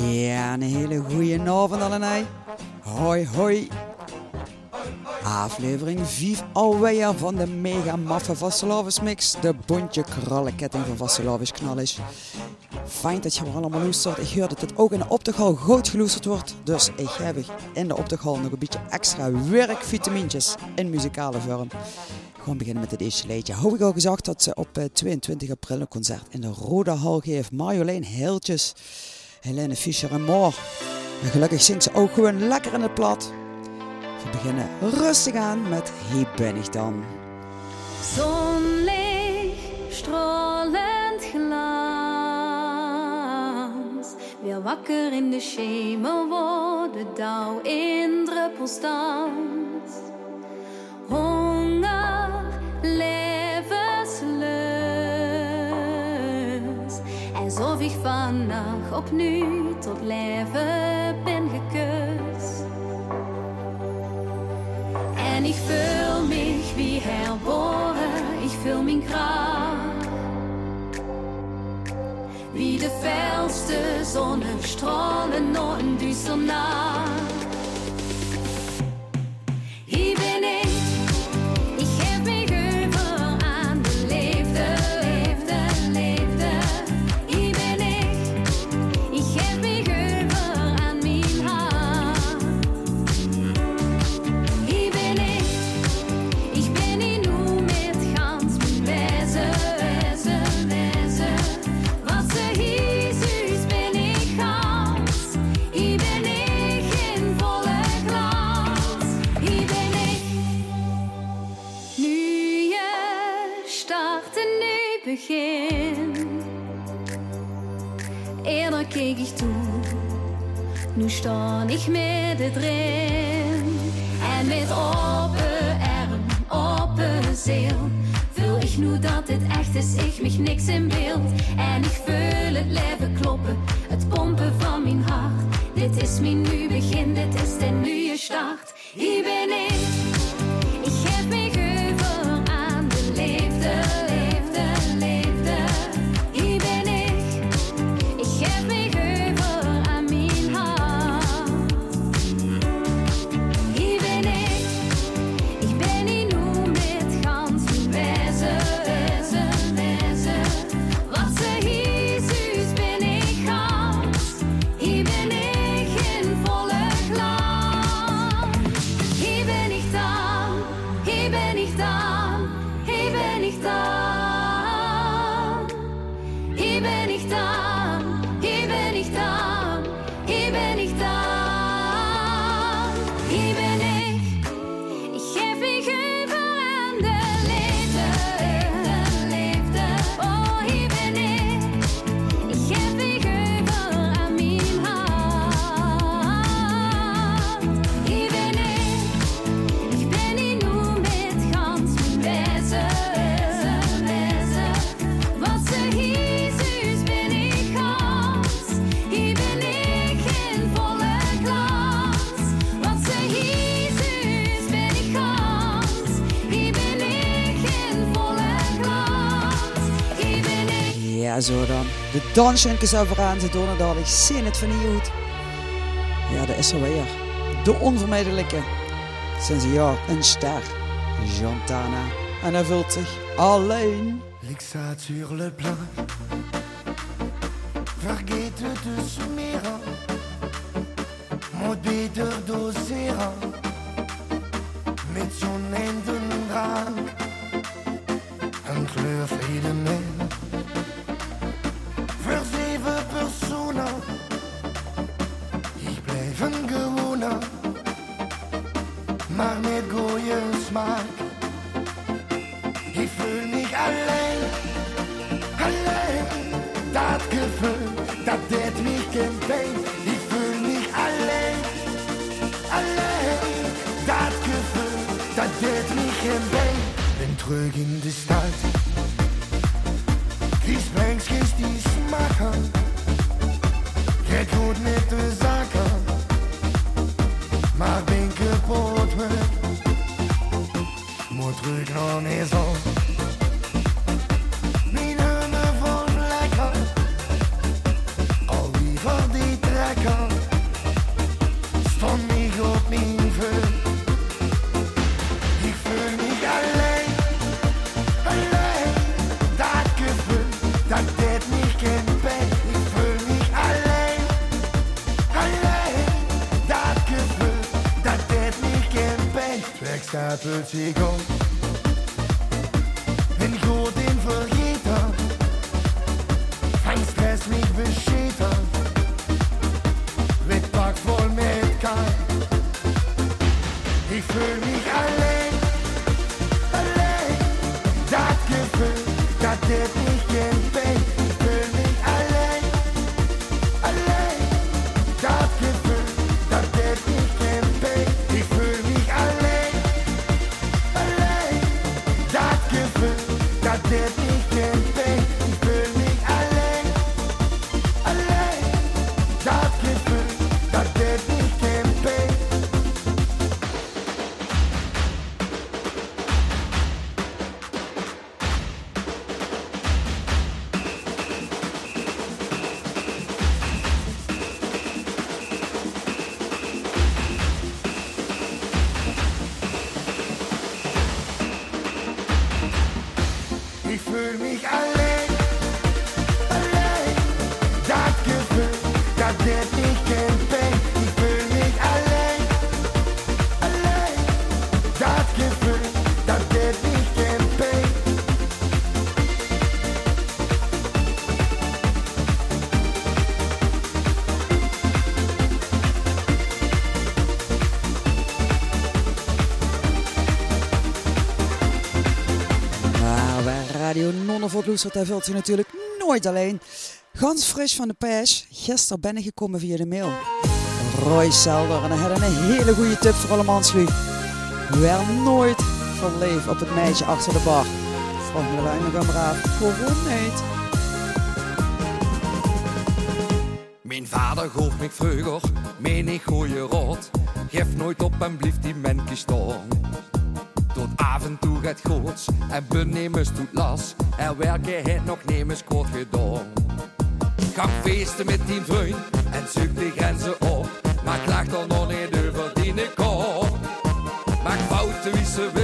Ja, een hele goede avond allemaal. Hoi, hoi. Aflevering 5 alweer van de mega maffe Vastelavus mix. De bontje krallenketting van Vastelavus knallis. Fijn dat je er allemaal luistert. Ik hoor dat het ook in de optoghal goed geloesterd wordt. Dus ik heb in de optoghal nog een beetje extra werkvitamintjes in muzikale vorm. Gewoon beginnen met het eerste liedje. Hou ik al gezegd dat ze op 22 eh, april een concert in de Rode Hal geeft. Marjolein Heeltjes, Helene Fischer en Moor. En gelukkig zingt ze ook gewoon lekker in het plat. We beginnen rustig aan met Hier ben ik dan. Zonlicht, stralend glans. Weer wakker in de schemel worden, dauw in druppels dans. Honger, ik vannacht opnieuw tot leven ben gekust. En ich fühl mich wie herboren, ich fühl mein Kraft. Wie de felste Sonnenstrahlen nur in düster Nacht. Sta ik midden drin En met open arm, open ziel Voel ik nu dat het echt is, ik mich niks in beeld. En ik voel het leven kloppen, het pompen van mijn hart. Dit is mijn nu zo dan. De dansjunkers overaan, ze doen het al. Ik zie het van hier goed. Ja, dat is. De onvermijdelijke. Sinds een jaar een ster. Jantana. En hij voelt zich alleen. L'exat sur le plan Vergeten de smeren Moet beter doseren Met zo'n eindendraad Een kleur vrede gewoner Maar met goeie smaak Ik voel mich alleen, alleen. Dat gevoel, dat deed mich geen pijn. Ik voel mich alleen, alleen. Dat gevoel, dat deed mich geen pijn. Ben terug in de stad. Die sprengskis die smaken. Kijk goed met de zaken. Moet terug naar maison. Wechselbeziehung. Bin gut in für jeder, kein Stress mich beschädigen. Mit Tag voll mit kein, ich fühl mich allein, allein. Das Gefühl, das wird nicht entbehren. Daar vult natuurlijk nooit alleen. Gans fris van de pers. Gisteren ben ik gekomen via de mail. Roy Selder. En hij had een hele goede tip voor alle manslu. Wel nooit verleef op het meisje achter de bar. Volgende lijn nog. Gewoon niet. Mijn vader gaf me vroeger menig goeie rot. Geef nooit op en blieft die mens gestorven. Af en toe gaat groots en benemers doet last. En welke het nog nemens kort gedaan. Ga feesten met die vriend en zoek de grenzen op. Maar klaag dan nog niet over die kop. Maak fouten wie ze wil.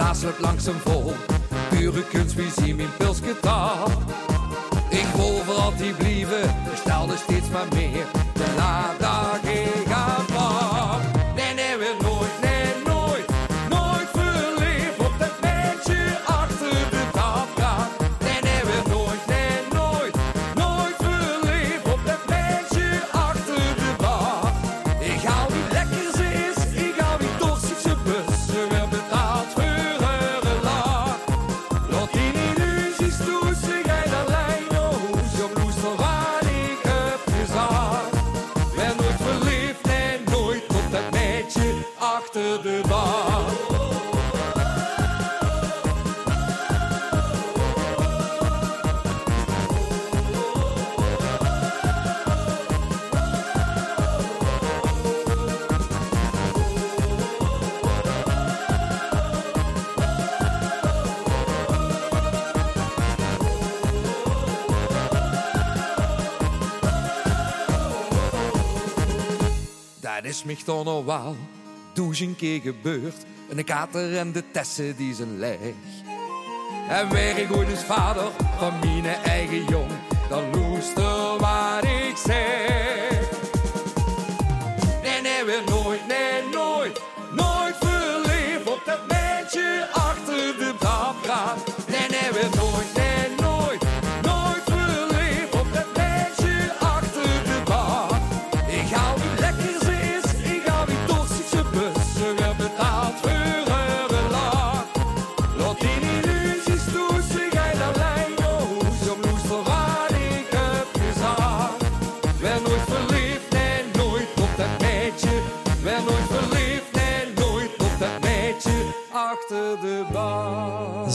glaas wordt langzaam vol. is mich dan al wel duizend keer gebeurt En de kater en de tessen die zijn leeg. En weer ik ooit dus vader van mijn eigen jong, dan loest wat ik zeg.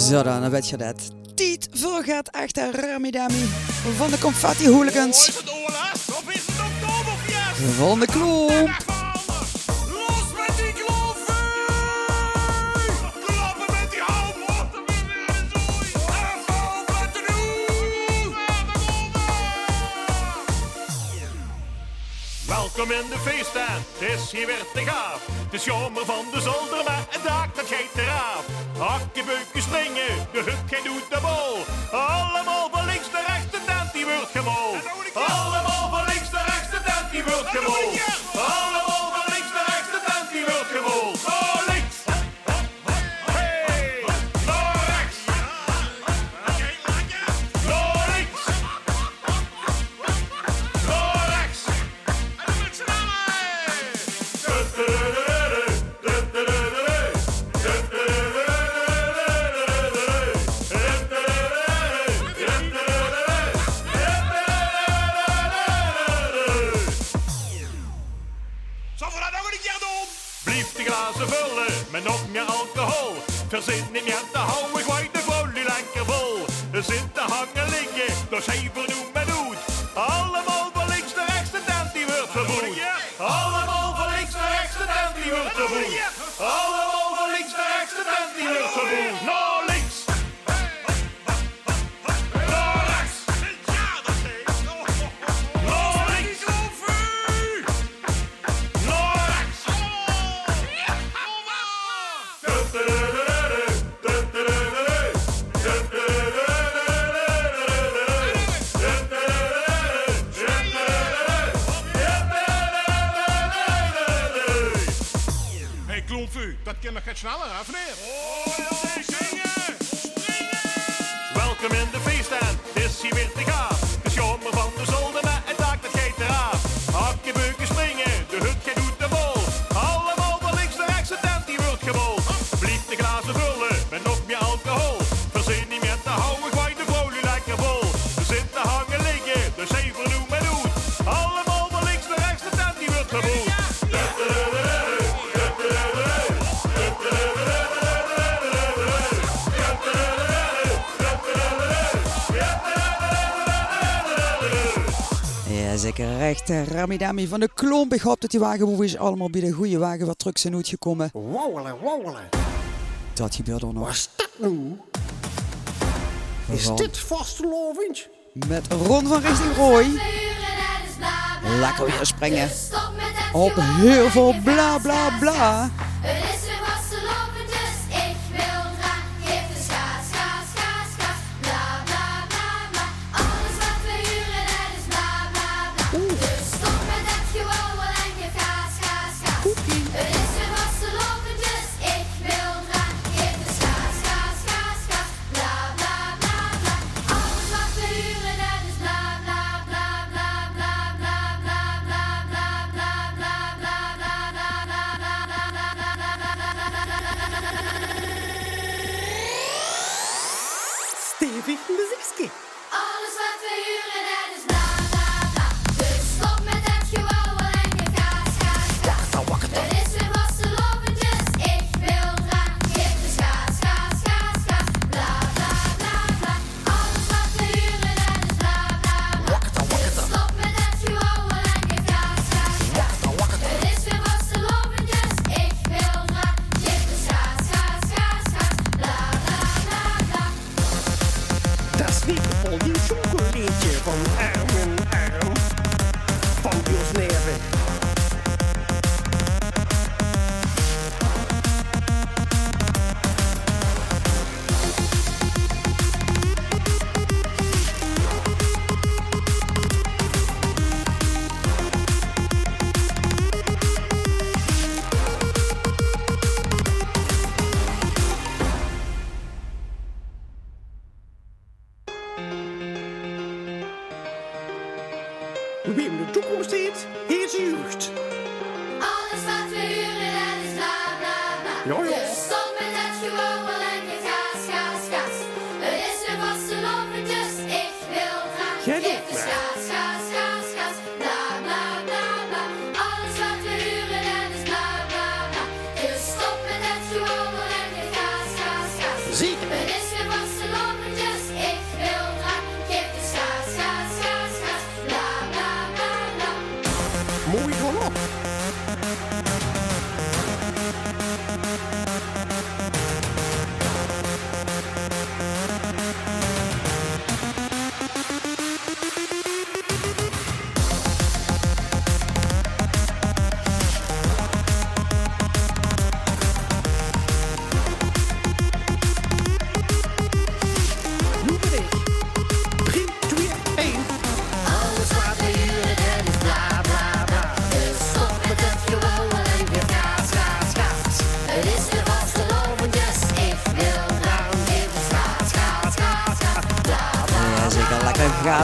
Zo dan, dan weet je dat. Tiet voor gaat achter Ramidami van de Confetti Hooligans. Van de klomp. Welkom in de feesttuin, het is hier weer te gaaf. De zomer van de zolder, maar het dak dat geeft eraf. Hakkebeuken springen, de gij doet de bol. Allemaal van links naar rechts, de tent die wordt gemol. Allemaal van links naar rechts, de tent die wordt gemol. med mehr alkohol. For siden i Dat kan nog wat sneller, hè, meneer? Welkom in de feesttuin, het is hier weer te gaaf. De zomer van de zolder met het dak dat geeft eraf. Hakkebeuken zeker recht. eh, Ramidami van de Klomp. Ik hoop dat die wagenboeven is allemaal bij de goede wagen wat trucks zijn uitgekomen. Wauwelen, wauwelen. Dat gebeurt er nog. Wat is dat nu? Is dit vastelovend? Met Ron van Richting Rooi. Lekker weer springen. Op heel veel bla bla bla. Wie in de toekomst ziet, is jeugd. Alles wat we huren, dat is bla bla bla. Ja, ja. Dus stop met het gewauwel en je gaas, gaas, gaas. Het is weer vastelovend, dus ik wil graag. Jij Geef de maar. schaas,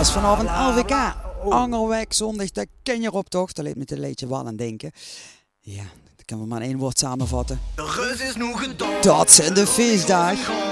is vanavond LVK. Oh. Angerwijk zondag, erop toch? Dat leed me een leedje wel aan denken. Ja, dat kunnen we maar in één woord samenvatten. De reus is nu dag. Dat zijn de feestdagen.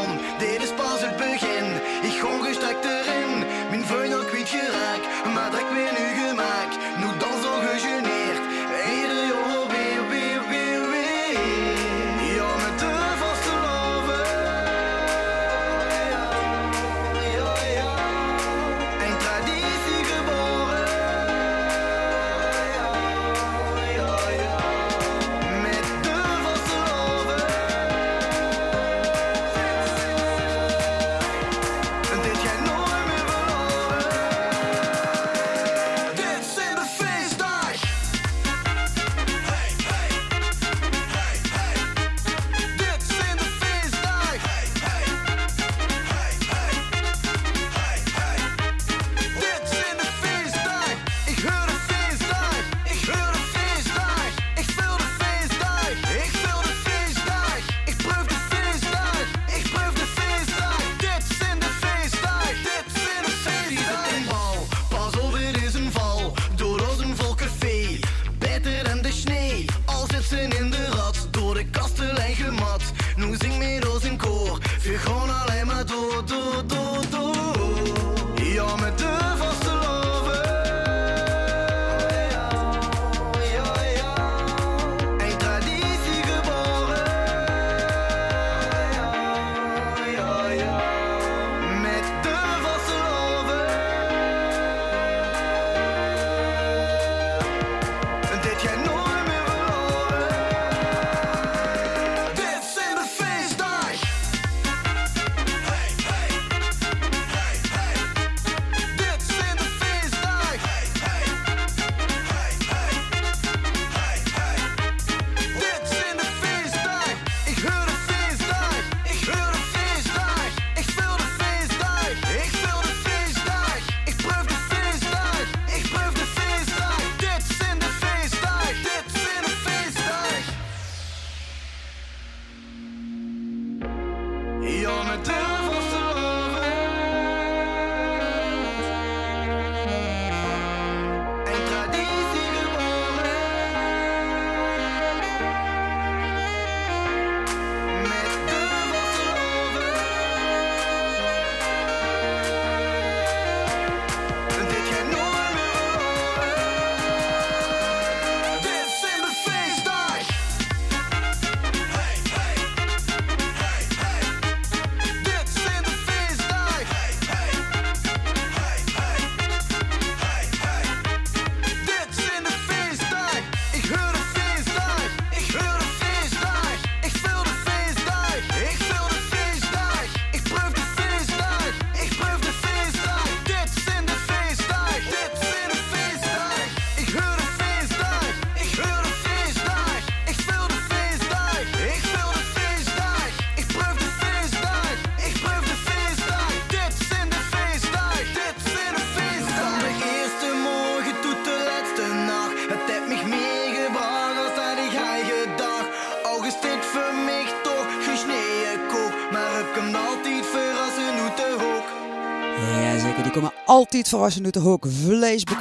altijd verrassend doet ook van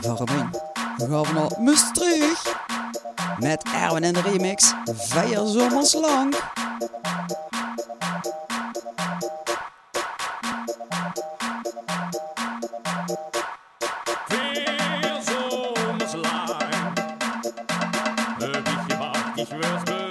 Waarom We gaan van al terug. Met Erwin en de remix Vier Zomers Lang. Vier Zomers Lang. Heb ik gemaakt, ik werd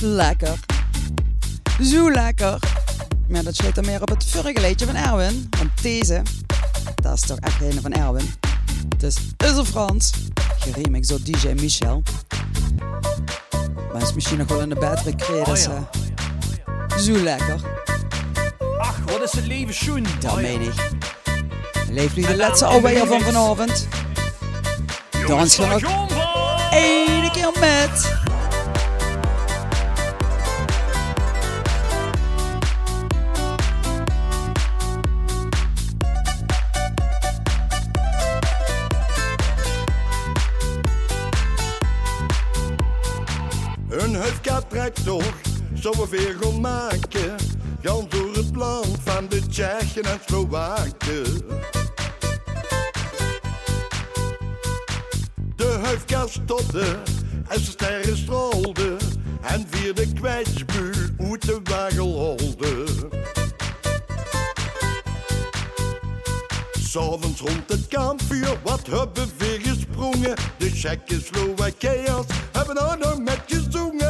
Lekker. Zo lekker. Maar dat sluit dan meer op het vorige liedje van Erwin. Want deze, dat is toch echt een van Erwin. Dus is er Frans. Geremix door DJ Michel. Maar is misschien nog wel in de betere kreeg. Dus, Oh eh, zo lekker. Ach, wat is het leven schoen. Dat Oh meen ik. Leef nu de laatste alweer van vanavond. Dans nog één keer met. Een huifkatractor zou we weer maken. Gaan door het land van de Tsjechen en Slowaken. De huifka stopte en ze sterren straalde. En via de kwetsbuur uit de wagel holde. S'avonds rond het kampvuur, wat hebben we gesprongen? De Tsjechen Slowakiërs hebben daar nog met gezongen.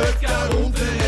De jaar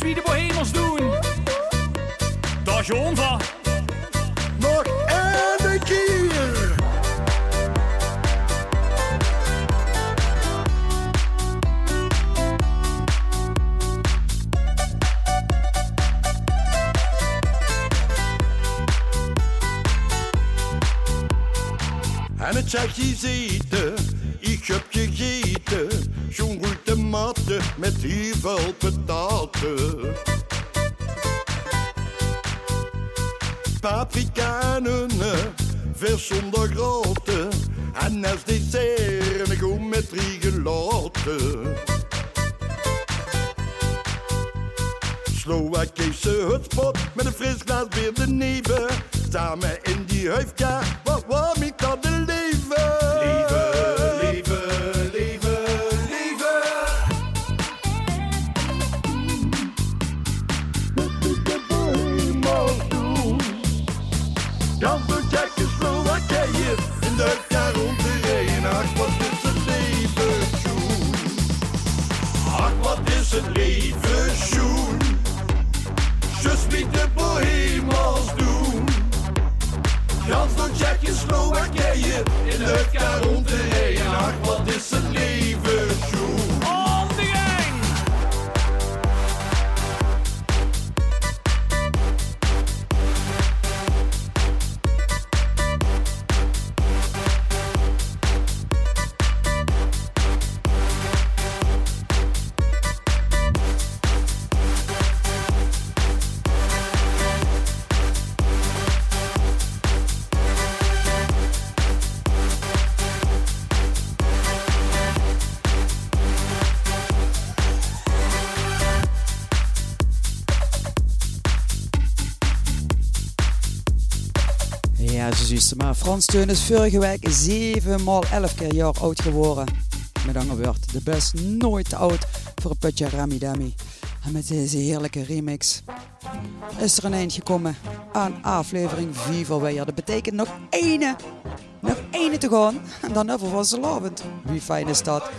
Wie de bohemels doen. Dag John van. Nog een keer. En het Tsjechisch eten, ik heb gegeten. Zo'n goede met heel veel pataten. Paprika en een vers zonder grote. En als dessert een goed met drie gelaten. Slowakische hutspot met een fris glas weer de neven. Samen in die huifka, wat warm ik dat de. Leven, Maar Frans Teun is vorige week 7 maal 11 keer jaar oud geworden. Met andere woord, de best nooit te oud voor een putje Rami Dami. En met deze heerlijke remix is er een eind gekomen aan aflevering 4 van Weijer. Dat betekent nog ene, nog ene te gaan. En dan over was de. Wie fijn is dat?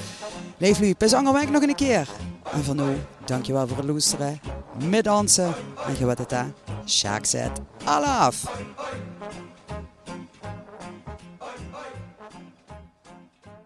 Leef lief, bis nog een keer. En voor nu, dankjewel voor het luisteren. Met dansen. En weet het hè. Sjaak zet. Alaf.